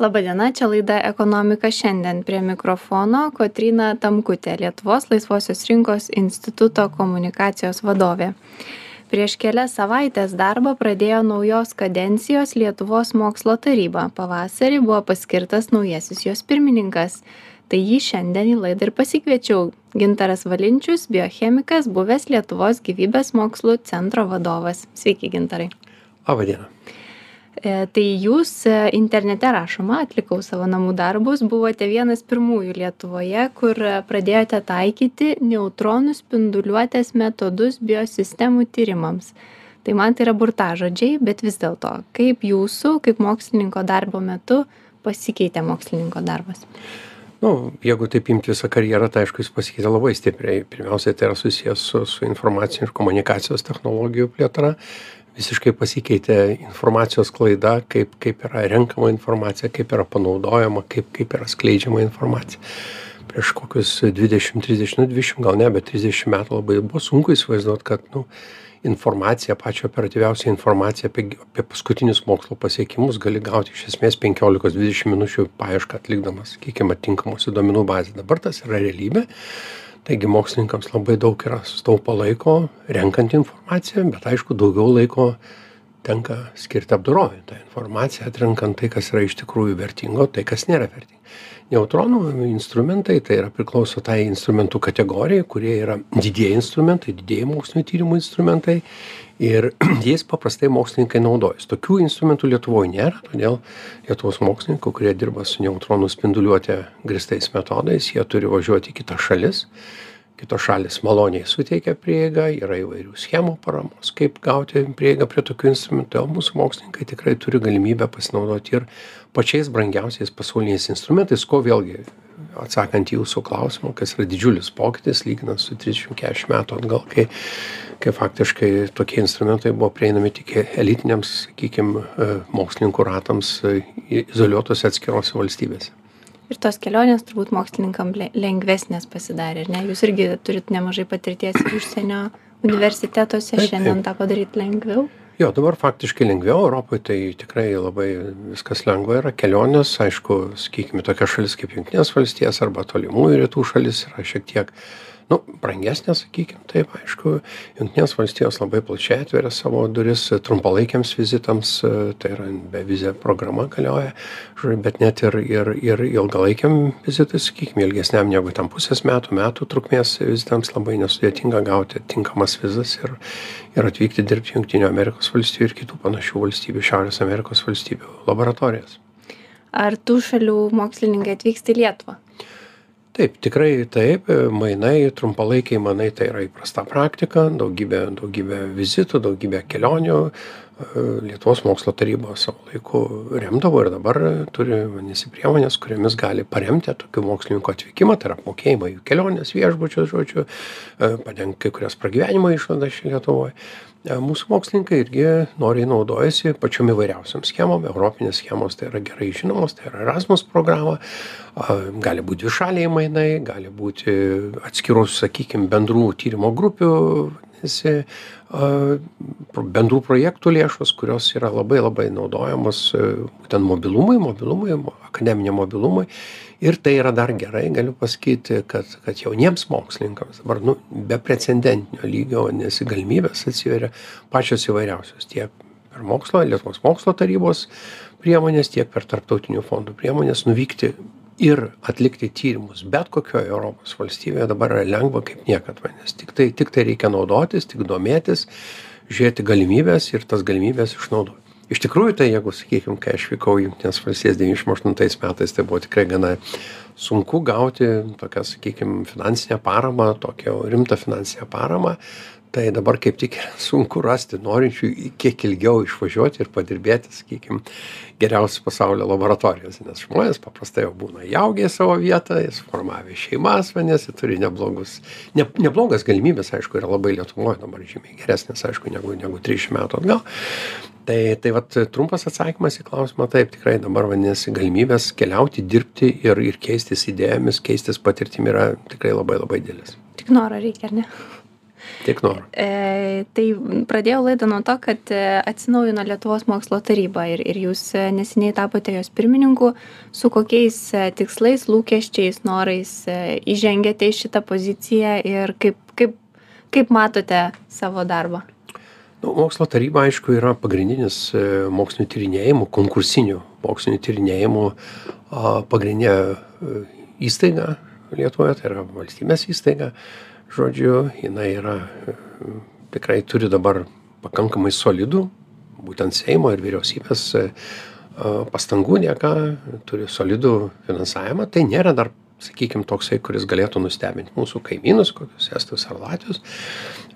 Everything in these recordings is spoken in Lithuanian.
Labadiena, čia laida Ekonomika šiandien prie mikrofono Kotrina Tamkutė, Lietuvos laisvosios rinkos instituto komunikacijos vadovė. Prieš kelias savaitės darbą pradėjo naujos kadencijos Lietuvos mokslo taryba. Pavasarį buvo paskirtas naujasis jos pirmininkas. Tai jį šiandien į laidą ir pasikviečiau. Gintaras Valinčius, biochemikas, buvęs Lietuvos gyvybės mokslų centro vadovas. Sveiki, Gintarai. Labadiena. E, tai jūs e, internete rašoma, atlikau savo namų darbus, buvote vienas pirmųjų Lietuvoje, kur e, pradėjote taikyti neutronų spinduliuotės metodus biosistemų tyrimams. Tai man tai yra burtažodžiai, bet vis dėlto, kaip jūsų, kaip mokslininko darbo metu pasikeitė mokslininko darbas? Nu, jeigu taip imti visą karjerą, tai aišku, jis pasikeitė labai stipriai. Pirmiausia, tai yra susijęs su, su informacinių ir komunikacijos technologijų plėtra visiškai pasikeitė informacijos sklaida kaip kaip yra renkama informacija kaip yra panaudojama kaip kaip yra skleidžiama informacija. Prieš kokius dvidešim trisdešim nu dvidešim gal ne bet trisdešim metų labai buvo sunku įsivaizduot kad nu informaciją pačią operatyviausią informaciją apie apie paskutinius mokslo pasiekimus gali gauti iš esmės penkiolikos dvidešim minučių paiešką atlikdamas sakykim atitinkamose duomenų bazėj dabar tas yra realybė taigi mokslininkams labai daug yra sutaupo laiko renkant informaciją bet aišku daugiau laiko tenka skirti apdorojant tą informaciją atrenkant tai kas yra iš tikrųjų vertingo tai kas nėra vertinga neutronų instrumentai tai yra priklauso tai instrumentų kategorijai kurie yra didieji instrumentai didieji mokslinių tyrimų instrumentai ir jais paprastai mokslininkai naudojasi. Tokių instrumentų lietuvoj nėra todėl lietuvos mokslininkų kurie dirba su neutronų spinduliuote grįstais metodais jie turi važiuoti į kitas šalis kitos šalys maloniai suteikia prieigą yra įvairių schemų paramos kaip gauti prieigą prie tokių instrumentų o mūsų mokslininkai tikrai turi galimybę pasinaudoti ir pačiais brangiausiais pasauliniais instrumentais ko vėlgi atsakant į jūsų klausimą kas yra didžiulis pokytis lyginant su trisdešim keturiasdešim metų atgal kai kai faktiškai tokie instrumentai buvo prieinami tik elitiniams sakykim e, mokslininkų ratams e, izoliuotose atskirose valstybėse ir tos kelionės turbūt mokslininkam lengvesnės pasidarė, ar ne? Jūs irgi turit nemažai patirties užsienio universitetuose, taip, šiandien taip. tą padaryti lengviau? Jo, dabar faktiškai lengviau, Europoje tai tikrai labai viskas lengva yra, kelionės, aišku, sakykime, tokia šalis kaip Junktinės valstijas arba tolimųjų rytų šalis yra šiek tiek uh, nu brangesnės sakykim taip aišku. Jungtinės valstijos labai plačiai atveria savo duris trumpalaikiams vizitams tai yra bevizė programa galioja bet net ir ir ir ilgalaikiam vizitui sakykim ilgesniam negu ten pusės metų metų trukmės vizitams labai nesudėtinga gauti tinkamas vizas ir ir atvykti dirbti jungtinių amerikos valstijų ir kitų panašių valstybių šiaurės amerikos valstybių laboratorijas. Ar tų šalių mokslininkai atvyksta į lietuvą taip tikrai taip. Mainai trumpalaikiai mainai tai yra įprasta praktika. Daugybė daugybė vizitų daugybė kelionių lietuvos mokslo taryba savo laiku remdavo ir dabar turi vadinasi priemones kuriomis gali paremti tokių mokslininkų atvykimą. Tai yra apmokėjimą jų keliones viešbučius žodžiu padengt kai kurias pragyvenimo išlaidas čia lietuvoj mūsų mokslininkai irgi noriai naudojasi pačiom įvairiausiom schemom. Europinės schemos tai yra gerai žinomos tai yra erasmus programa. Gali būt dvišaliai mainai gali būti atskirų sakykim bendrų tyrimo grupių vadinasi bendrų projektų lėšos kurios yra labai labai naudojamos būtent mobilumui mobilumui akademiniam mobilumui. Ir tai yra dar gerai galiu pasakyti kad kad jauniems mokslininkams dabar nu beprecedentinio lygio vadinasi galimybės atsiveria pačios įvairiausios tiek per mokslo lietuvos mokslo tarybos priemones tiek per tarptautinių fondų priemones nuvykti ir atlikti tyrimus bet kokioj europos valstybėje dabar yra lengva kaip niekad vadinasi tiktai tiktai reikia naudotis tik domėtis žiūrėti galimybes ir tas galimybes išnaudot iš tikrųjų tai jeigu sakykim kai aš vykau į jungtines valstijas devyniasdešim aštuntais metais tai buvo tikrai gana sunku gauti tokią sakykim finansinę paramą tokią rimtą finansinę paramą tai dabar kaip tik sunku rasti norinčių kiek ilgiau išvažiuoti ir padirbėti sakykim geriausiose pasaulio laboratorijose nes žmonės paprastai jau būna įaugę į savo vietą suformavę šeimas vadinasi turi neblogus ne neblogas galimybes aišku yra labai lietuvoj dabar žymiai geresnės aišku negu negu trisdešim metų atgal. Tai tai vat trumpas atsakymas į klausimą taip tikrai dabar vadinasi galimybės keliauti dirbti ir ir keistis idėjomis keistis patirtim yra tikrai labai labai didelės tik noro reikia ar ne Tik noro. E, tai pradėjau laidą nuo to, kad e, atsinaujino Lietuvos mokslo taryba ir, ir jūs e, neseniai tapote jos pirmininku. Su kokiais tikslais, lūkesčiais, norais įžengėte į šitą poziciją ir kaip, kaip, kaip matote savo darbą? Nu, mokslo taryba, aišku, yra pagrindinis mokslinio tyrinėjimų, konkursinių mokslinio tyrinėjimų pagrindinė įstaiga Lietuvoje, tai yra valstybės įstaiga žodžiu jinai yra tikrai turi dabar pakankamai solidų, būtent Seimo ir vyriausybės e, pastangų dėka, turi solidų finansavimą. Tai nėra dar, sakykime, toksai, kuris galėtų nustebinti mūsų kaimynus, kokius Estus ar Latvius.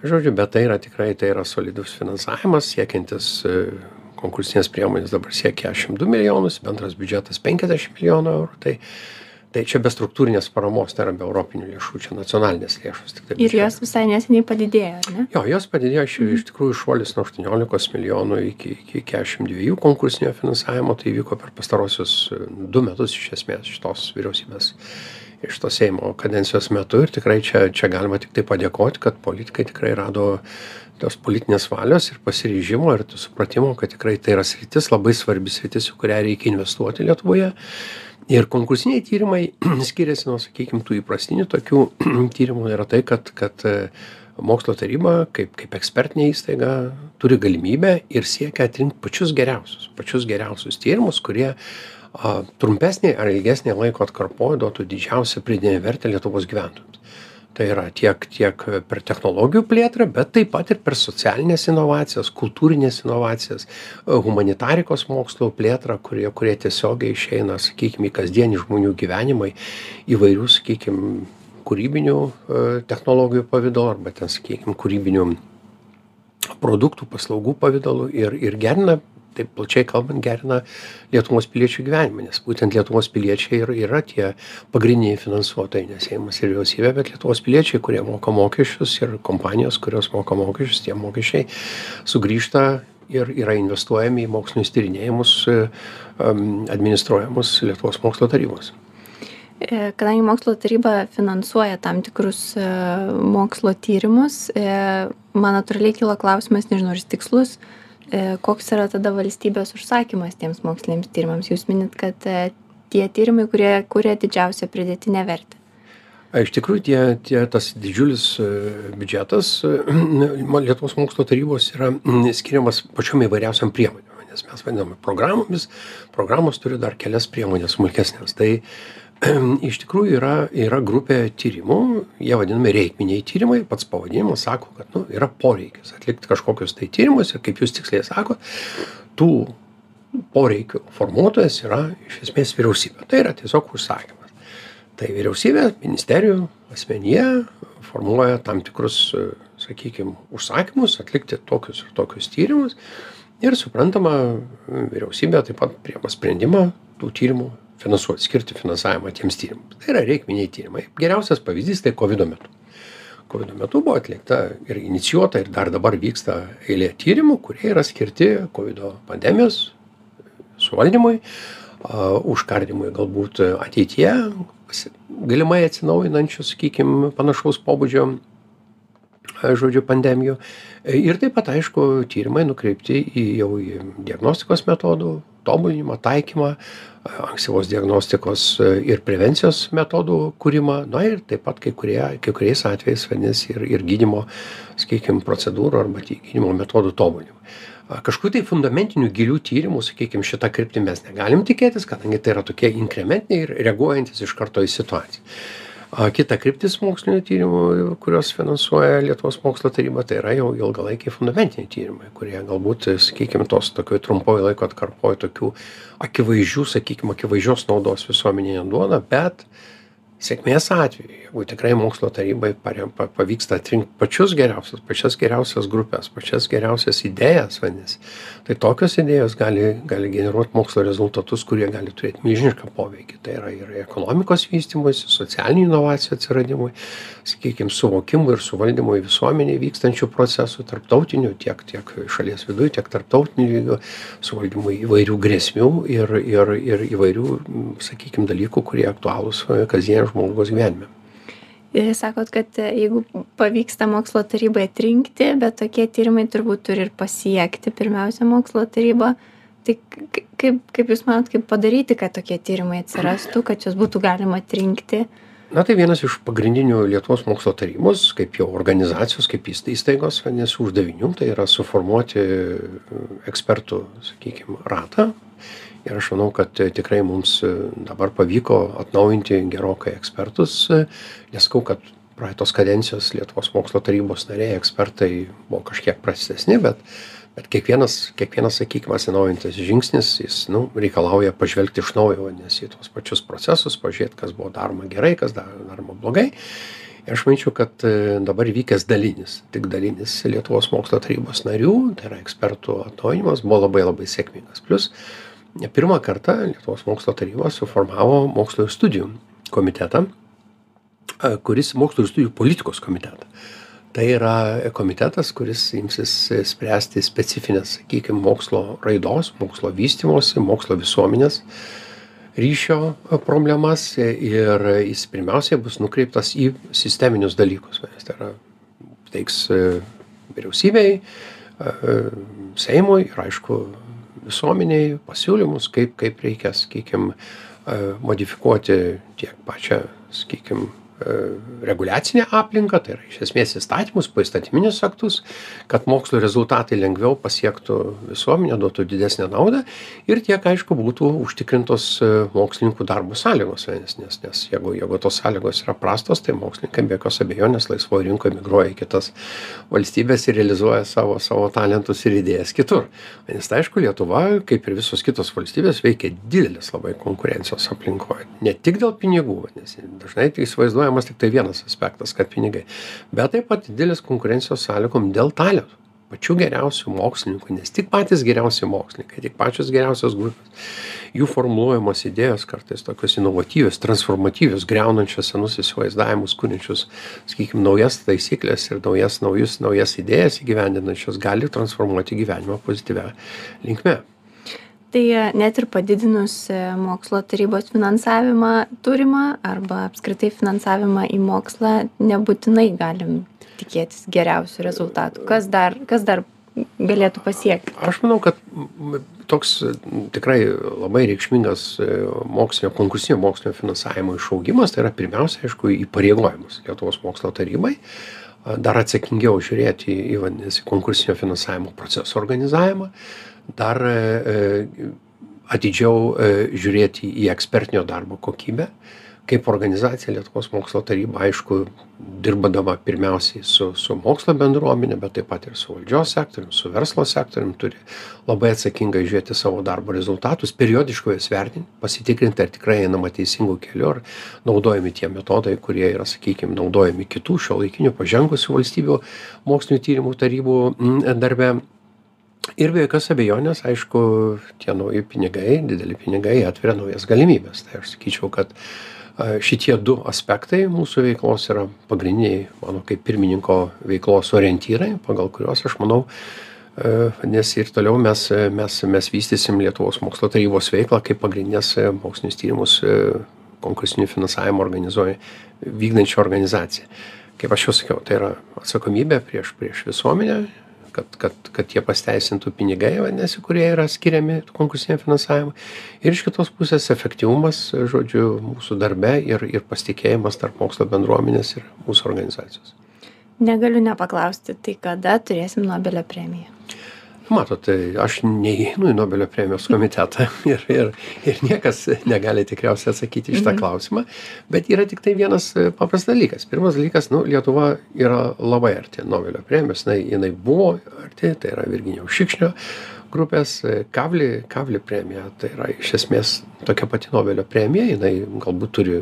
Žodžiu, bet tai yra tikrai tai yra solidus finansavimas, siekiantis e, konkursinės priemonės dabar siekia 102 milijonus, bendras biudžetas 50 milijonų eurų. Tai tai čia be struktūrinės paramos tai yra be europinių lėšų čia nacionalinės lėšos tiktai ir jos visai neseniai padidėjo ar ne? Jo jos padidėjo iš iš tikrųjų šuolis nuo aštuoniolikos milijonų iki iki kešim dviejų konkursinio finansavimo tai įvyko per pastaruosius e, du metus iš esmės šitos vyriausybės iš to seimo kadencijos metu. Ir tikrai čia čia galima tiktai padėkoti kad politikai tikrai rado tos politinės valios ir pasiryžimo ir supratimo kad tikrai tai yra sritis labai svarbi sritis į kurią reikia investuoti lietuvoje ir konkursiniai tyrimai skiriasi nuo sakykim tų įprastinių tokių tyrimų. Yra tai kad kad e, mokslo taryba kaip kaip ekspertinė įstaiga turi galimybę ir siekia atrinkt pačius geriausius pačius geriausius tyrimus kurie a trumpesnėj ar ilgesnėj laiko atkarpoj duotų didžiausią pridėtinę vertę lietuvos gyventojams tai yra tiek tiek per technologijų plėtrą bet taip pat ir per socialines inovacijas kultūrines inovacijas humanitarikos mokslų plėtrą kurie kurie tiesiogiai išeina sakykim į kasdienį žmonių gyvenimą įvairių sakykim kūrybinių e, technologijų pavidalu arba ten sakykim kūrybinių produktų paslaugų pavidalu ir ir gerina taip plačiai kalbant gerina lietuvos piliečių gyvenimą nes būtent lietuvos piliečiai ir yra tie pagrindiniai finansuotojai ne seimas ir vyriausybė bet lietuvos piliečiai kurie moka mokesčius ir kompanijos kurios moka mokesčius tie mokesčiai sugrįžta ir yra investuojami į mokslinius tyrinėjimus e, administruojamus lietuvos mokslo tarybos. E, Kadangi mokslo taryba finansuoja tam tikrus e, mokslo tyrimus, man natūraliai kilo klausimas, nežinau, ar jis tikslus, E, koks yra tada valstybės užsakymas tiems moksliniams tyrimams? Jūs minit, kad e, tie tyrimai, kurie kuria didžiausią pridėtinę vertę. Iš tikrųjų, tie, tie, tas didžiulis e, biudžetas Lietuvos mokslo tarybos yra skiriamas pačiom įvairiausiam priemonėm, nes mes vadiname programomis, programos turi dar kelias priemonės smulkesnės. Tai iš tikrųjų yra yra grupė tyrimų jie vadinami reikminiai tyrimai pats pavadinimas sako kad nu yra poreikis atlikt kažkokius tai tyrimus ir kaip jūs tiksliai sakot tų poreikių formuotojas yra iš esmės vyriausybė. Tai yra tiesiog užsakymas. Tai vyriausybė ministerijų asmenyje formuoja tam tikrus sakykim užsakymus atlikti tokius ir tokius tyrimus ir suprantama vyriausybė taip pat priima sprendimą tų tyrimų finansuot skirti finansavimą tiems tyrimams. Tai yra reikminiai tyrimai. Geriausias pavyzdys tai kovido metu. Kovido metu buvo atlikta ir inicijuota ir dar dabar vyksta eilė tyrimų kurie yra skirti kovido pandemijos suvaldymui užkardymui galbūt ateityje galimai atsinaujinančių sakykim panašaus pobūdžio žodžiu pandemijų. Ir taip pat aišku tyrimai nukreipti į jau į diagnostikos metodų tobulinimą taikymą ankstyvos diagnostikos ir prevencijos metodų kūrimą. Na ir taip pat kai kurie kai kuriais atvejais vadinasi ir ir gydymo sakykim procedūrų arba gydymo metodų tobulinimą. Kažkokių tai fundamentinių gilių tyrimų sakykim šita kryptim mes negalim tikėtis kadangi tai yra tokie inkrementiniai ir reaguojantys iš karto į situaciją kita kryptis mokslinių tyrimų kuriuos finansuoja lietuvos mokslo taryba tai yra jau ilgalaikiai fundamentiniai tyrimai kurie galbūt sakykim tos tokioj trumpoj laiko atkarpoj tokių akivaizdžių sakykim akivaizdžios naudos visuomenei neduoda bet sėkmės atveju jeigu tikrai mokslo tarybai parem pa pavyksta atrinkt pačius geriausius pačias geriausias grupes pačias geriausias idėjas vadinasi tai tokios idėjos gali gali generuot mokslo rezultatus kurie gali turėt milžinišką poveikį. Tai yra ir ekonomikos vystymuisi socialinių inovacijų atsiradimui sakykim suvokimui ir suvaldymui visuomenėj vykstančių procesų tarptautinių tiek tiek šalies viduj tiek tarptautiniu lygiu suvaldymui įvairių grėsmių ir ir ir įvairių sakykim dalykų kurie aktualūs kasdieniam žmogaus gyvenime. sakot kad jeigu pavyksta mokslo tarybai atrinkti bet tokie tyrimai turbūt turi ir pasiekti pirmiausia mokslo tarybą tai kaip kaip jūs manot kaip padaryti kad tokie tyrimai atsirastų kad juos būtų galima atrinkti na tai vienas iš pagrindinių lietuvos mokslo tarybos kaip jau organizacijos kaip įstaigos vadinasi uždavinių tai yra suformuoti ekspertų sakykim ratą ir aš manau kad tikrai mums dabar pavyko atnaujinti gerokai ekspertus nesakau kad praeitos kadencijos lietuvos mokslo tarybos nariai ekspertai buvo kažkiek prastesni bet bet kiekvienas kiekvienas sakykim atsinaujinantis žingsnis jis nu reikalauja pažvelgti iš naujo vadinasi į tuos pačius procesus pažiūrėt kas buvo daroma gerai kas daroma blogai. Ir aš manyčiau kad e, dabar įvykęs dalinis tik dalinis lietuvos mokslo tarybos narių tai yra ekspertų atnaujinimas buvo labai labai sėkmingas. Plius ne pirmą kartą lietuvos mokslo taryba suformavo mokslo ir studijų komitetą e, kuris mokslo ir studijų politikos komitetą. Tai yra komitetas kuris imsis spręsti specifines sakykim mokslo raidos mokslo vystymosi mokslo visuomenės ryšio problemas ir jis pirmiausiai bus nukreiptas į sisteminius dalykus. Tai yra teiks vyriausybei seimui ir aišku visuomenei pasiūlymus kaip kaip reikia sakykim modifikuoti tiek pačią sakykim reguliacinę aplinką tai yra iš esmės įstatymus poįstatyminius aktus kad mokslo rezultatai lengviau pasiektų visuomenę duotų didesnę naudą ir tiek aišku būtų užtikrintos e, mokslininkų darbo sąlygos nes nes jeigu jeigu tos sąlygos yra prastos tai mokslininkai be jokios abejonės laisvoj rinkoj migruoja į kitas valstybes ir realizuoja savo savo talentus ir idėjas kitur. Nes tai aišku lietuva kaip ir visos kitos valstybės veikia didelės labai konkurencijos aplinkoj. Ne tik dėl pinigų nes dažnai tai įsivaizduoja ignoruojamas tiktai vienas aspektas kad pinigai. Bet taip pat didelės konkurencijos sąlygom dėl talentų. Pačių geriausių mokslininkų nes tik patys geriausi mokslininkai tik pačios geriausios grupės jų formuluojamos idėjos kartais tokios inovatyvios transformatyvios griaunančios senus įsivaizdavimus kuriančius sakykim naujas taisykles ir naujas naujus naujas idėjas įgyvendinančios gali transformuoti gyvenimą pozityvia linkme tai net ir padidinus e, mokslo tarybos finansavimą turimą arba apskritai finansavimą į mokslą nebūtinai galim tikėtis geriausių rezultatų. Kas dar kas dar galėtų pasiekti? Aš manau kad toks tikrai labai reikšmingas e, mokslinio konkursinio mokslinio finansavimo išaugimas tai yra pirmiausia aišku įpareigojimas lietuvos mokslo tarybai dar atsakingiau žiūrėti į vadinasi konkursinio finansavimo proceso organizavimą dar e, e, atidžiau e, žiūrėti į ekspertinio darbo kokybę kaip organizacija lietuvos mokslo taryba aišku dirbdama pirmiausiai su su mokslo bendruomene bet taip pat ir su valdžios sektorium su verslo sektorium turi labai atsakingai žiūrėti savo darbo rezultatus periodiškai juos vertint pasitikrinti ar tikrai einama teisingu keliu ar naudojami tie metodai kurie yra sakykim naudojami kitų šiuolaikinių pažengusių valstybių mokslinių tyrimų tarybų darbe ir be jokios abejonės aišku tie nauji pinigai dideli pinigai atveria naujas galimybes tai aš sakyčiau kad šitie du aspektai mūsų veiklos yra pagrindiniai mano kaip pirmininko veiklos orientyrai pagal kuriuos aš manau vadinasi ir toliau mes mes mes vystysim lietuvos mokslo tarybos veiklą kaip pagrindines mokslinius tyrimus konkursinį finansavimą organizuoja vykdančią organizaciją. Kaip aš jau sakiau tai yra atsakomybė prieš prieš visuomenę kad kad kad tie pasiteisintų pinigai vadinasi kurie yra skiriami konkursiniam finansavimui. Ir iš kitos pusės efektyvumas žodžiu mūsų darbe ir ir pasitikėjimas tarp mokslo bendruomenės ir mūsų organizacijos. Negaliu nepaklausti tai kada turėsim nobelio premiją matot tai aš neįeinu į nobelio premijos komitetą ir ir ir niekas negali tikriausiai atsakyti į šitą mhm. klausimą bet yra tiktai vienas e, paprastas dalykas pirmas dalykas nu lietuva yra labai arti nobelio premijos jinai jinai buvo arti tai yra virginijaus šikšnio grupės e, kavli kavli premija tai yra iš esmės tokia pati nobelio premija jinai galbūt turi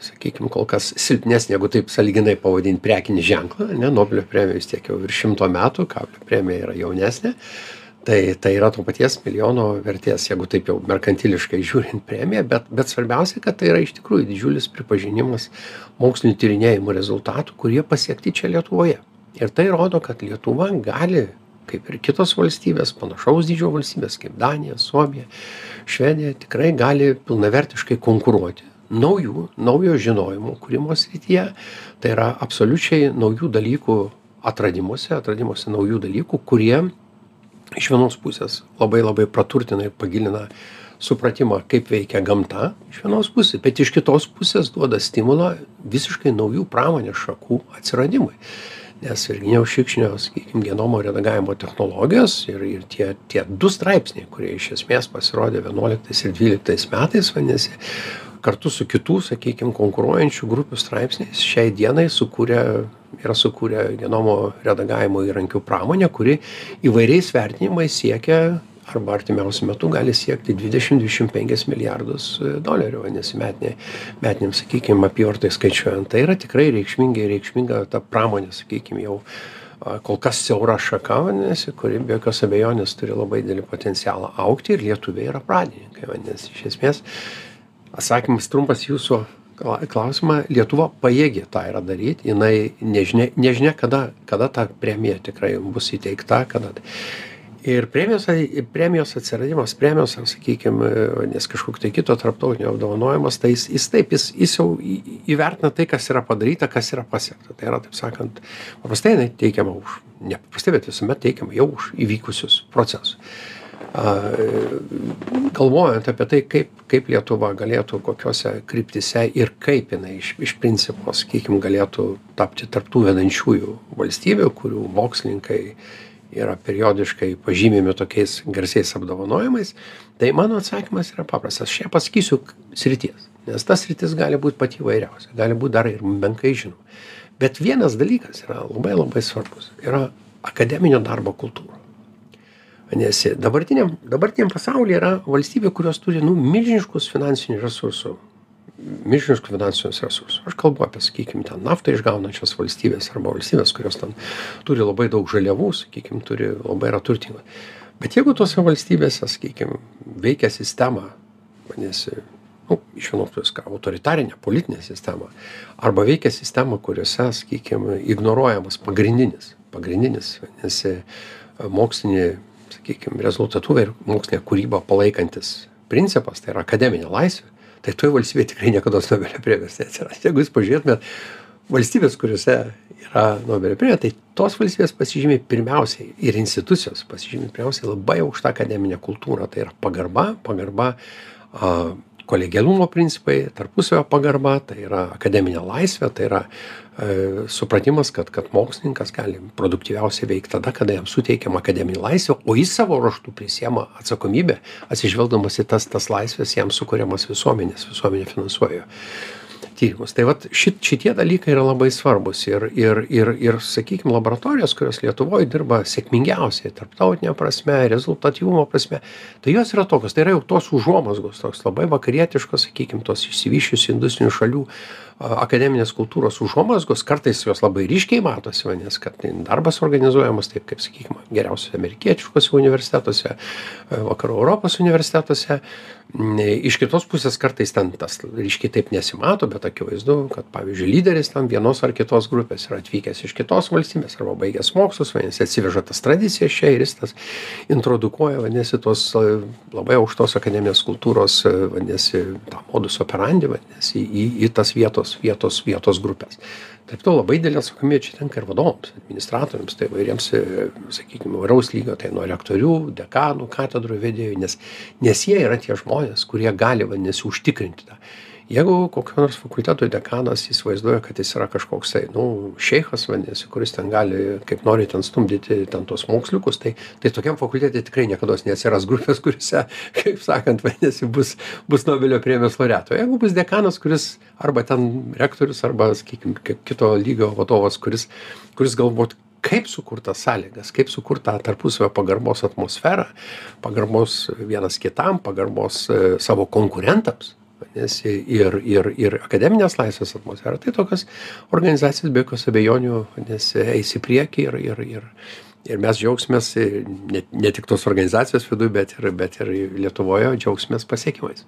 sakykim kol kas silpnesnį jeigu taip sąlyginai pavadint prekinį ženklą ane nobelio premija vis tiek jau virš šimto metų kablio premija yra jaunesnė tai tai yra to paties milijono vertės jeigu taip jau merkantiliškai žiūrint premija bet bet svarbiausia kad tai yra iš tikrųjų didžiulis pripažinimas mokslinių tyrinėjimų rezultatų kurie pasiekti čia lietuvoje. Ir tai rodo kad lietuva gali kaip ir kitos valstybės panašaus dydžio valstybės kaip danija suomija švedija tikrai gali pilnavertiškai konkuruoti naujų, naujo žinojimo kūrimo srityje, tai yra absoliučiai naujų dalykų atradimuose, atradimuose naujų dalykų, kurie iš vienos pusės labai labai praturtina ir pagilina supratimą, kaip veikia gamta iš vienos pusės, bet iš kitos pusės duoda stimulą visiškai naujų pramonės šakų atsiradimui. Nes virginijaus šikšnio sakykim genomo redagavimo technologijos ir ir tie tie du straipsniai kurie iš esmės pasirodė vienuoliktais ir dvyliktais metais vadinasi kartu su kitų sakykim konkuruojančių grupių straipsniais šiai dienai sukūrė yra sukūrę genomo redagavimo įrankių pramonę kuri įvairiais vertinimais siekia arba artimiausiu metu gali siekti dvidešim dvidešim penkis milijardus e, dolerių vadinasi metinė metinėm sakykim apyvartai skaičiuojant. Tai yra tikrai reikšmingai reikšminga ta pramonė sakykim jau kol kas siaura šaka vadinasi kuri be jokios abejonės turi labai didelį potencialą augti ir lietuviai yra pradininkai vadinasi iš esmės atsakymas trumpas jūsų klausimą. Lietuva pajėgi tą yra daryt. Jinai nežinia nežinia kada kada ta premija tikrai bus įteikta kada ir premijos premijos atsiradimas premijos ar sakykim nes kažkokio tai kito tarptautinio apdovanojimas tai jis jis taip jis jis jau įvertina tai kas yra padaryta kas yra pasiekta. Tai yra taip sakant paprastai jinai teikiama už ne paprastai bet visuomet teikiama jau už įvykusius procesus galvojant apie tai kaip kaip lietuva galėtų kokiose kryptyse ir kaip jinai iš iš principo sakykim galėtų tapti tarp tų vedančiųjų valstybių kurių mokslininkai yra periodiškai pažymimi tokiais garsiais apdovanojimais tai mano atsakymas yra paprastas. Aš nepasakysiu srities nes ta sritis gali būt pati įvairiausia gali būt dar ir menkai žinoma. Bet vienas dalykas yra labai labai svarbus yra akademinio darbo kultūra vadinasi dabartiniam dabartiniam pasaulyje yra valstybių kurios turi nu milžiniškus finansinių resursų. Milžiniškus finansinius resursus. Aš kalbu apie sakykim ten naftą išgaunančias valstybes arba valstybes kurios ten turi labai daug žaliavų sakykim turi labai yra turtingos bet jeigu tose valstybėse sakykim veikia sistema vadinasi nu iš vienos pusės ką autoritarinė politinė sistema arba veikia sistema kuriose sakykim ignoruojamas pagrindinis pagrindinis vadinasi mokslinį sakykim rezultatų ir mokslinę kūrybą palaikantis principas tai yra akademinė laisvė tai toj valstybėj tikrai niekados nobelio premijos neatsiras. Jeigu jūs pažiūrėtumėt valstybės kuriose yra nobelio premija tai tos valstybės pasižymi pirmiausiai ir institucijos pasižymi pirmiausiai labai aukšta akademine kultūra tai yra pagarba pagarba a kolegialumo principai tarpusavio pagarba tai yra akademinė laisvė tai yra e, supratimas kad kad mokslininkas gali produktyviausiai veikt tada kada jam suteikiama akademinė laisvė o jis savo ruožtu prisiema atsakomybę atsižvelgdamas į tas tas laisves jam sukuriamas visuomenės visuomenė finansuoja tyrimus. Tai vat šit šitie dalykai yra labai svarbūs ir ir ir ir sakykim laboratorijos kurios lietuvoj dirba sėkmingiausiai tarptautine prasme rezultatyvumo prasme tai jos yra tokios tai yra jau tos užuomazgos toks labai vakarietiškos sakykim tos išsivysčiusių industrinių šalių akademinės kultūros užuomazgos kartais jos labai ryškiai matosi vadinasi kad darbas organizuojamas taip kaip sakykim geriausiuose amerikietiškuose universitetuose vakarų europos universitetuose. Iš kitos pusės kartais ten tas ryškiai taip nesimato bet akivaizdu kad pavyzdžiui lyderis ten vienos ar kitos grupės yra atvykęs iš kitos valstybės arba baigęs mokslus vadinasi atsiveža tas tradicijas čia ir jis tas introdukuoja vadinasi tos labai aukštos akademinės kultūros vadinasi tą modus operandi vadinasi į į tas vietos vietos vietos vietos grupes taip to labai didelė atsakomybė čia tenka ir vadovams administratoriams tai įvairiems sakykim įvairaus lygio tai nuo rektorių dekanų katedrų vedėjų nes nes jie yra tie žmonės kurie gali vadinasi užtikrinti tą jeigu kokio nors fakulteto dekanas įsivaizduoja kad jis yra kažkoks tai nu šeichas vadinasi kuris ten gali kaip nori ten stumdyti ten tuos moksliukus tai tai tokiam fakultete tikrai niekados neatsiras grupės kuriose kaip sakant vadinasi bus bus nobelio premijos laureatų. Jeigu bus dekanas kuris arba ten rektorius arba sakykim kaip kito lygio vadovas kuris kuris galbūt kaip sukurt tas sąlygas kaip sukurt tą tarpusavio pagarbos atmosferą pagarbos vienas kitam pagarbos savo konkurentams vadinasi ir ir ir akademinės laisvės atmosfera tai tokios organizacijos be jokios abejonių vadinasi eis į priekį ir ir ir ir mes džiaugsimės ne ne tik tos organizacijos viduj bet ir bet ir lietuvoje džiaugsimės pasiekimais.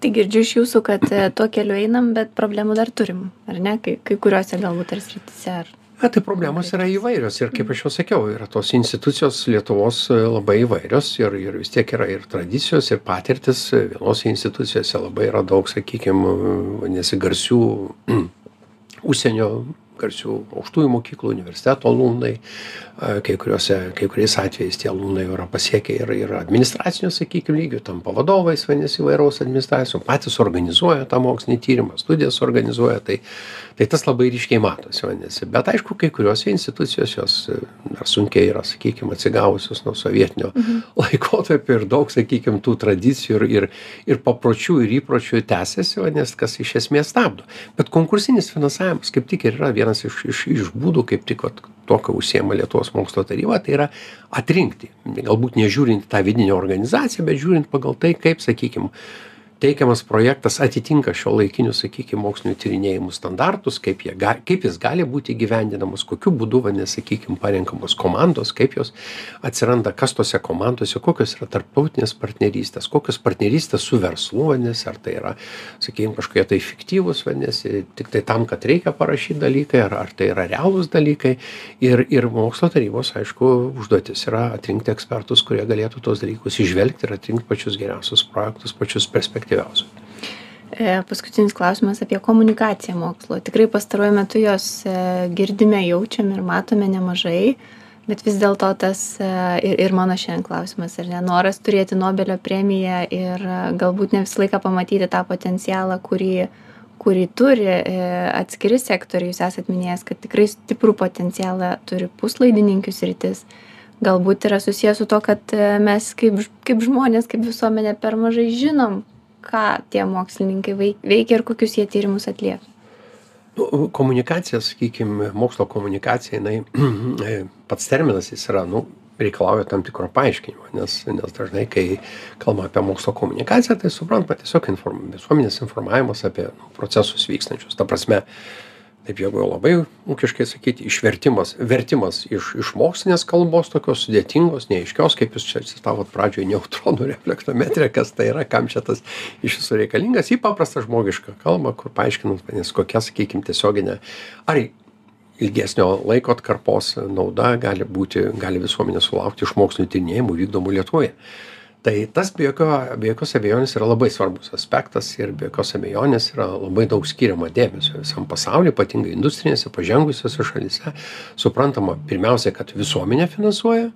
Tai girdžiu iš jūsų kad tuo keliu einam bet problemų dar turim ar ne? Kai kai kuriose galbūt ar srityse ar a tai problemos yra įvairios ir kaip aš jau sakiau yra tos institucijos lietuvos labai įvairios ir ir vis tiek yra ir tradicijos ir patirtys vienose institucijose labai yra daug sakykim vadinasi garsių užsienio garsių aukštųjų mokyklų universitetų alumnai kai kuriuose kai kuriais atvejais tie alumnai yra pasiekę ir ir administracinio sakykim lygio tampa vadovais vadinasi įvairaus administracinio patys organizuoja tą mokslinį tyrimą studijas organizuoja tai tai tas labai ryškiai matosi vadinasi. Bet aišku kai kuriose institucijos jos dar sunkiai yra sakykim atsigavusios nuo sovietinio laikotarpio ir daug sakykim tų tradicijų ir ir ir papročių ir įpročių tęsiasi vadinasi kas iš esmės stabdo. Bet konkursinis finansavimas kaip tik ir yra vienas iš iš iš būdų kaip tik vat tuo kuo užsiima lietuvos mokslo taryba tai yra atrinkti. Galbūt nežiūrint tą vidinę organizaciją bet žiūrint pagal tai kaip sakykim teikiamas projektas atitinka šiuolaikinius sakykim mokslinių tyrinėjimų standartus kaip jie ga kaip jis gali būti įgyvendinamas kokiu būdu vadinasi sakykim parenkamos komandos kaip jos atsiranda kas tose komandose kokios yra tarptautinės partnerystės kokios partnerystės su verslu vadinasi ar tai yra sakykim kažkokie tai fiktyvūs vadinasi tiktai tam kad reikia parašyt dalykai ar ar tai yra realūs dalykai. Ir ir mokslo tarybos aišku užduotis yra atrinkti ekspertus kurie galėtų tuos dalykus įžvelgti ir atrinkt pačius geriausius projektus pačius perspektyviausius efektyviausių. E, paskutinis klausimas apie komunikaciją mokslo. Tikrai pastaruoju metu jos e, girdime, jaučiam ir matome nemažai, bet vis dėlto tas e, ir, ir mano šiandien klausimas, ar ne, noras turėti Nobelio premiją ir galbūt ne visą laiką pamatyti tą potencialą, kurį, kurį turi atskiri sektoriai. Jūs esate minėjęs, kad tikrai stiprų potencialą turi puslaidininkius rytis galbūt yra susijęs su to, kad mes kaip, kaip žmonės, kaip visuomenė per mažai žinom, ką tie mokslininkai veikia ir kokius jie tyrimus atlieka? Nu, komunikacija, sakykime, mokslo komunikacija, jinai, pats terminas jis yra, nu, reikalauja tam tikro paaiškinimo, nes, nes dažnai, kai kalbame apie mokslo komunikaciją, tai suprantama tiesiog inform, visuomenės informavimas apie nu, procesus vykstančius. Ta prasme, uh, taip jeigu jau labai ūkiškai sakyti išvertimas vertimas iš iš mokslinės kalbos tokios sudėtingos neaiškios kaip jūs čia citavot pradžioj neutronų reflektometrija kas tai yra kam čia tas iš viso reikalingas į paprastą žmogišką kalbą kur paaiškinant vadinasi kokia sakykim tiesioginė ar ilgesnio laiko atkarpos nauda gali būti gali visuomenė sulaukti iš mokslinių tyrinėjimų vykdomų lietuvoje tai tas be jokio be jokios abejonės yra labai svarbus aspektas ir be jokios abejonės yra labai daug skiriama dėmesio visam pasauly ypatingai industrinėse pažengusiose šalyse. Suprantama pirmiausia kad visuomenė finansuoja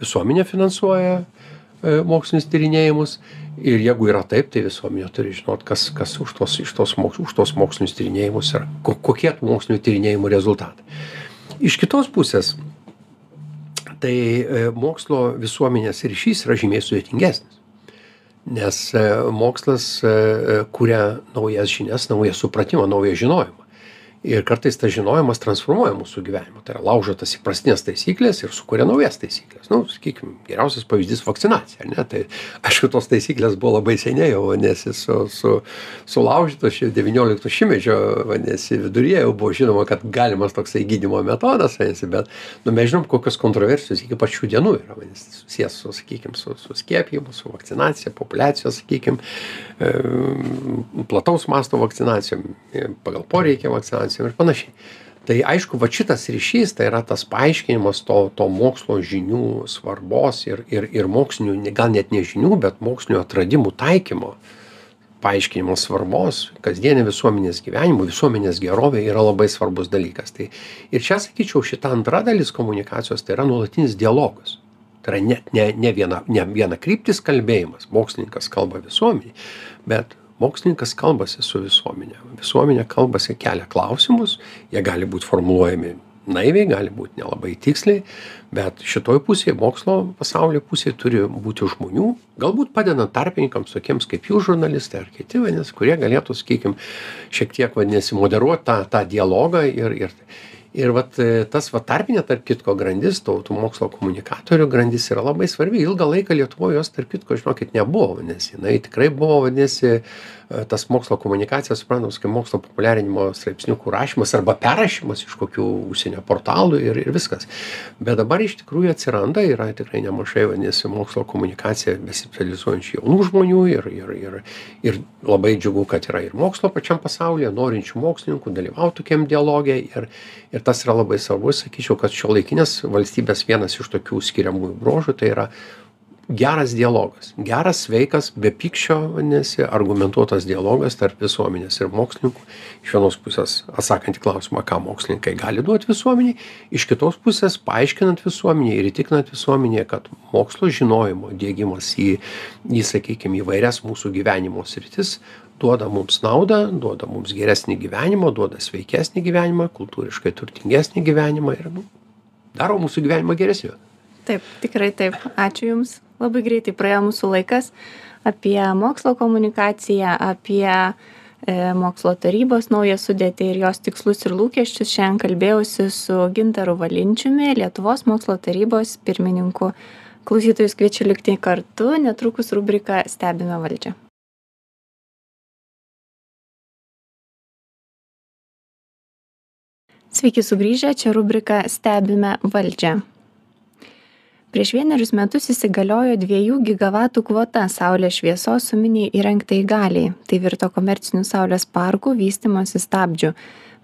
visuomenė finansuoja e, mokslinius tyrinėjimus. Ir jeigu yra taip tai visuomenė turi žinot kas kas už tos iš tos moks už tuos mokslinius tyrinėjimus yra ko kokie tų mokslinių tyrinėjimų rezultatai. Iš kitos pusės tai e, mokslo visuomenės ryšys yra žymiai sudėtingesnis. Nes e, mokslas e, kuria naujas žinias, naują supratimą, naują žinojimą ir kartais tas žinojimas transformuoja mūsų gyvenimą. Tai yra laužo tas įprastines taisykles ir sukuria naujas taisykles nu sakykim geriausias pavyzdys vakcinacija ar ne? Tai aišku tos taisyklės buvo labai seniai jau vadinasi su su sulaužytos čia devyniolikto šimtmečio vadinasi viduryje jau buvo žinoma kad galimas toksai gydymo metodas vadinasi bet nu mes žinom kokios kontroversijos iki pat šių dienų yra vadinasi susiję su sakykim su su skiepijimu su vakcinacija populiacijos sakykim e, plataus masto vakcinacijom pagal poreikį vakcinacijos finansinėm ir panašiai. Tai aišku, va šitas ryšys, tai yra tas paaiškinimas to, to mokslo žinių svarbos ir, ir, ir mokslinių, gal net ne žinių, bet mokslinio atradimų taikymo paaiškinimo svarbos kasdienė visuomenės gyvenimo, visuomenės gerovė yra labai svarbus dalykas. Tai ir čia sakyčiau, šita antra dalis komunikacijos tai yra nuolatinis dialogas. Tai yra net ne, ne, viena, ne viena kryptis kalbėjimas, mokslininkas kalba visuomeniai, bet mokslininkas kalbasi su visuomene visuomenė kalbasi kelia klausimus jie gali būt formuluojami naiviai gali būt nelabai tiksliai bet šitoj pusėj mokslo pasaulio pusėj turi būti žmonių galbūt padedant tarpininkams tokiems kaip jūs žurnalistai ar kiti vadinasi kurie galėtų sakykim šiek tiek vadinasi moderuot tą tą dialogą ir ir ir vat e, tas va tarpinė tarp kitko grandis tų tų mokslo komunikatorių grandis yra labai svarbi. Ilgą laiką lietuvoj jos tarp kitko žinokit nebuvo nes jinai tikrai buvo vadinasi e, tas mokslo komunikacija suprantamas kaip mokslo populiarinimo straipsniukų rašymas arba perrašymas iš kokių užsienio portalų ir ir viskas. Bet dabar iš tikrųjų atsiranda yra tikrai nemažai vadinasi mokslo komunikacija besispecializuojančių jaunų žmonių ir ir ir ir labai džiugu kad yra ir mokslo pačiam pasaulyje norinčių mokslininkų dalyvaut tokiam dialoge ir ir tas yra labai svarbu. Sakyčiau kad šiuolaikinės valstybės vienas iš tokių skiriamųjų bruožų tai yra geras dialogas geras sveikas be pykčio vadinasi argumentuotas dialogas tarp visuomenės ir mokslininkų iš vienos pusės atsakant į klausimą ką mokslininkai gali duot visuomenei iš kitos pusės paaiškinant visuomenei ir įtikinant visuomenę kad mokslo žinojimo diegimas į į sakykim įvairias mūsų gyvenimo sritis duoda mums naudą duoda mums geresnį gyvenimą duoda sveikesnį gyvenimą kultūriškai turtingesnį gyvenimą ir nu daro mūsų gyvenimą geresniu Taip, tikrai taip. Ačiū Jums. Labai greitai praėjo mūsų laikas apie mokslo komunikaciją, apie e, mokslo tarybos naują sudėtį ir jos tikslus ir lūkesčius. Šiandien kalbėjausi su Gintaru Valinčiumi, Lietuvos mokslo tarybos pirmininku. Klausytojus kviečiu likti kartu, netrukus rubrika Stebime valdžią. Sveiki sugrįžę, čia rubrika Stebime valdžią prieš vienerius metus įsigaliojo dviejų gigavatų kvota saulės šviesos suminei įrengtai galiai. Tai virto komerciniu saulės parkų vystymosi stabdžiu.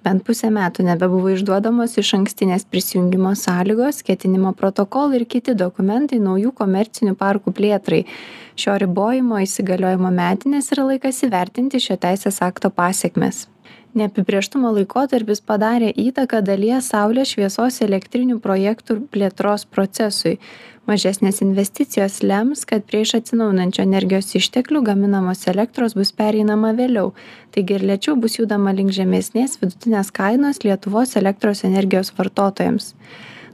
Bent pusę metų nebebuvo išduodamos išankstinės prisijungimo sąlygos ketinimo protokolai ir kiti dokumentai naujų komercinių parkų plėtrai. Šio ribojimo įsigaliojimo metinės yra laikas įvertinti šio teisės akto pasekmes neapibrėžtumo laikotarpis padarė įtaką dalies saulės šviesos elektrinių projektų plėtros procesui. Mažesnės investicijos lems kad prie iš atsinaujinančių energijos išteklių gaminamos elektros bus pereinama vėliau. Taigi ir lėčiau bus judama link žemesnės vidutinės kainos lietuvos elektros energijos vartotojams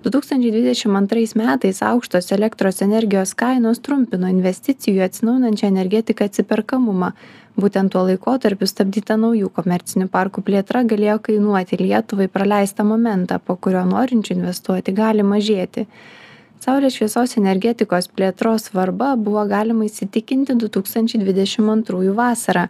du tūkstančiai dvidešim antrais metais aukštos elektros energijos kainos trumpino investicijų į atsinaujinančią energetiką atsiperkamumą. Būtent tuo laikotarpiu stabdyta naujų komercinių parkų plėtra galėjo kainuoti lietuvai praleistą momentą po kurio norinčių investuoti gali mažėti. Saulės šviesos energetikos plėtros svarba buvo galima įsitikinti du tūkstančiai dvidešim antrųjų vasarą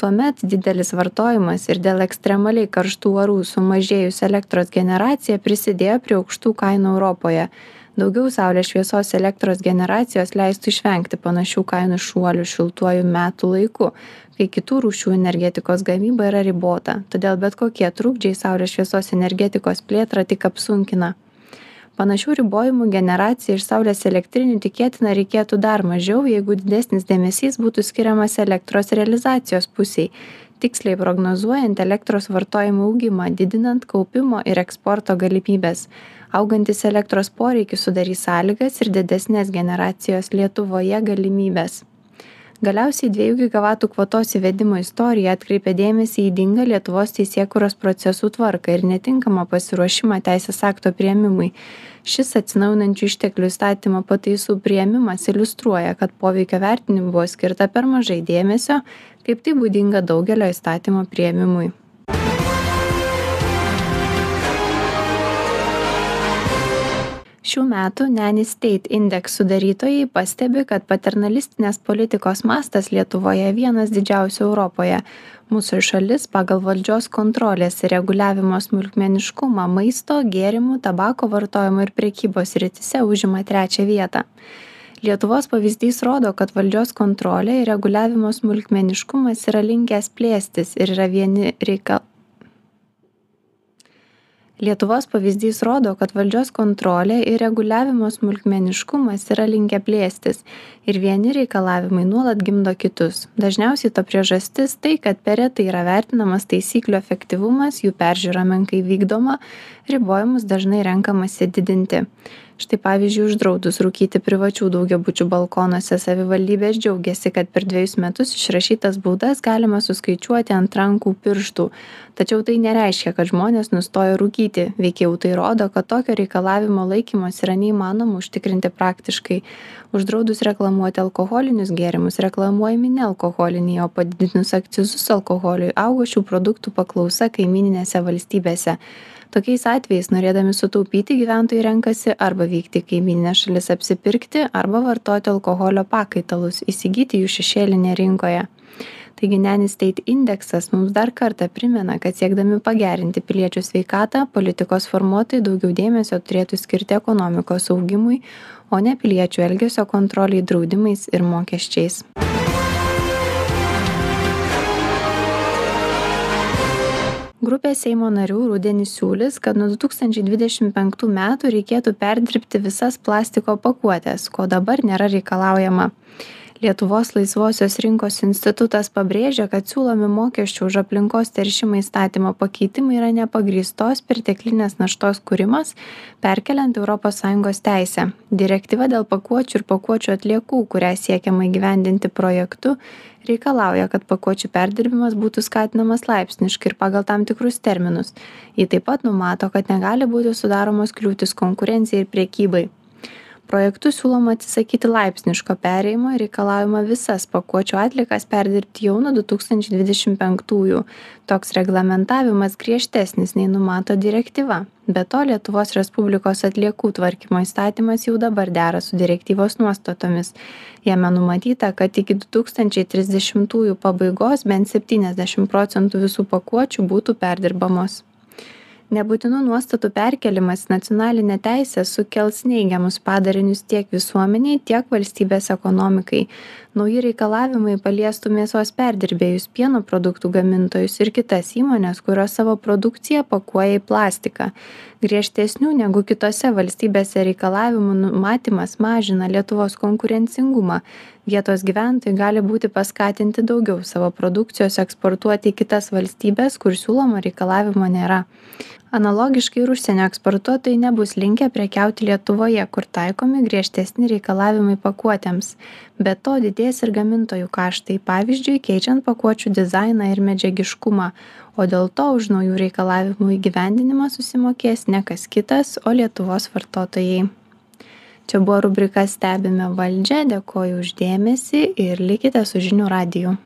tuomet didelis vartojimas ir dėl ekstremaliai karštų orų sumažėjusi elektros generacija prisidėjo prie aukštų kainų europoje. Daugiau saulės šviesos elektros generacijos leistų išvengti panašių kainų šuolių šiltuoju metų laiku kai kitų rūšių energetikos gamyba yra ribota. Todėl bet kokie trukdžiai saulės šviesos energetikos plėtrą tik apsunkina panašių ribojimų generacijai iš saulės elektrinių tikėtina reikėtų dar mažiau jeigu didesnis dėmesys būtų skiriamas elektros realizacijos pusei tiksliai prognozuojant elektros vartojimo augimą didinant kaupimo ir eksporto galimybes augantis elektros poreikis sudarys sąlygas ir didesnės generacijos lietuvoje galimybes galiausiai dviejų gigavatų kvotos įvedimo istorija atkreipia dėmesį į ydingą lietuvos teisėkūros procesų tvarką ir netinkamą pasiruošimą teisės akto priėmimui. Šis atsinaujinančių išteklių įstatymo pataisų priėmimas iliustruoja kad poveikio vertinimui buvo skirta per mažai dėmesio kaip tai būdinga daugelio įstatymų priėmimui šių metų Nanny State Index sudarytojai pastebi, kad paternalistinės politikos mastas Lietuvoje vienas didžiausių Europoje. Mūsų šalis pagal valdžios kontrolės ir reguliavimo smulkmeniškumą maisto, gėrimų, tabako vartojimo ir priekybos rytise užima trečią vietą. Lietuvos pavyzdys rodo, kad valdžios kontrolė ir reguliavimo smulkmeniškumas yra linkęs plėstis ir yra vieni reikal lietuvos pavyzdys rodo kad valdžios kontrolė ir reguliavimo smulkmeniškumas yra linkę plėstis ir vieni reikalavimai nuolat gimdo kitus. Dažniausiai to priežastis tai kad per retai yra vertinamas taisyklių efektyvumas jų peržiūra menkai vykdoma ribojimus dažnai renkamasi didinti štai pavyzdžiui uždraudus rūkyti privačių daugiabučių balkonuose savivaldybės džiaugiasi kad per dvejus metus išrašytas baudas galima suskaičiuoti ant rankų pirštų. Tačiau tai nereiškia kad žmonės nustojo rūkyti. Veikiau tai rodo kad tokio reikalavimo laikymosi yra neįmanoma užtikrinti praktiškai. Uždraudus reklamuoti alkoholinius gėrimus reklamuojami nealkoholiniai o padidinus akcizus alkoholiui auga šių produktų paklausa kaimyninėse valstybėse tokiais atvejais norėdami sutaupyti gyventojai renkasi arba vykti į kaimynines šalis apsipirkti arba vartoti alkoholio pakaitalus įsigyti jų šešėlinėje rinkoje. Taigi neni steit indeksas mums dar kartą primena kad siekdami pagerinti piliečių sveikatą politikos formuotojai daugiau dėmesio turėtų skirti ekonomikos augimui o ne piliečių elgesio kontrolei draudimais ir mokesčiais grupė seimo narių rudenį siūlys kad nuo du tūkstančiai dvidešim penktų metų reikėtų perdirbti visas plastiko pakuotes ko dabar nėra reikalaujama lietuvos laisvosios rinkos institutas pabrėžia kad siūlomi mokesčių už aplinkos teršimą įstatymo pakeitimai yra nepagrįstos perteklinės naštos kūrimas perkeliant europos sąjungos teisę. Direktyva dėl pakuočių ir pakuočių atliekų kurią siekiama įgyvendinti projektu reikalauja kad pakuočių perdirbimas būtų skatinamas laipsniškai ir pagal tam tikrus terminus. Ji taip pat numato kad negali būti sudaromos kliūtys konkurencijai ir prekybai projektu siūloma atsisakyti laipsniško perėjimo ir reikalaujama visas pakuočių atliekas perdirbti jau nuo du tūkstančiai dvidešim penktųjų. Toks reglamentavimas griežtesnis nei numato direktyva. Be to lietuvos respublikos atliekų tvarkymo įstatymas jau dabar dera su direktyvos nuostatomis. Jame numatyta kad iki du tūkstančiai trisdešimtųjų pabaigos bent septyniasdešim procentų visų pakuočių būtų perdirbamos nebūtinų nuostatų perkėlimas į nacionalinę teisę sukels neigiamus padarinius tiek visuomenei tiek valstybės ekonomikai. Nauji reikalavimai paliestų mėsos perdirbėjus pieno produktų gamintojus ir kitas įmones kurios savo produkciją pakuoja į plastiką. Griežtesnių negu kitose valstybėse reikalavimų numatymas mažina lietuvos konkurencingumą. Vietos gyventojai gali būti paskatinti daugiau savo produkcijos eksportuoti į kitas valstybes kur siūlomo reikalavimo nėra analogiškai ir užsienio eksportuotojai nebus linkę prekiauti lietuvoje kur taikomi griežtesni reikalavimai pakuotėms. Be to didės ir gamintojų kaštai pavyzdžiui keičiant pakuočių dizainą ir medžiagiškumą. O dėl to už naujų reikalavimų įgyvendinimą susimokės ne kas kitas o lietuvos vartotojai. Čia buvo rubrika stebime valdžią. Dėkoju už dėmesį ir likite su žinių radiju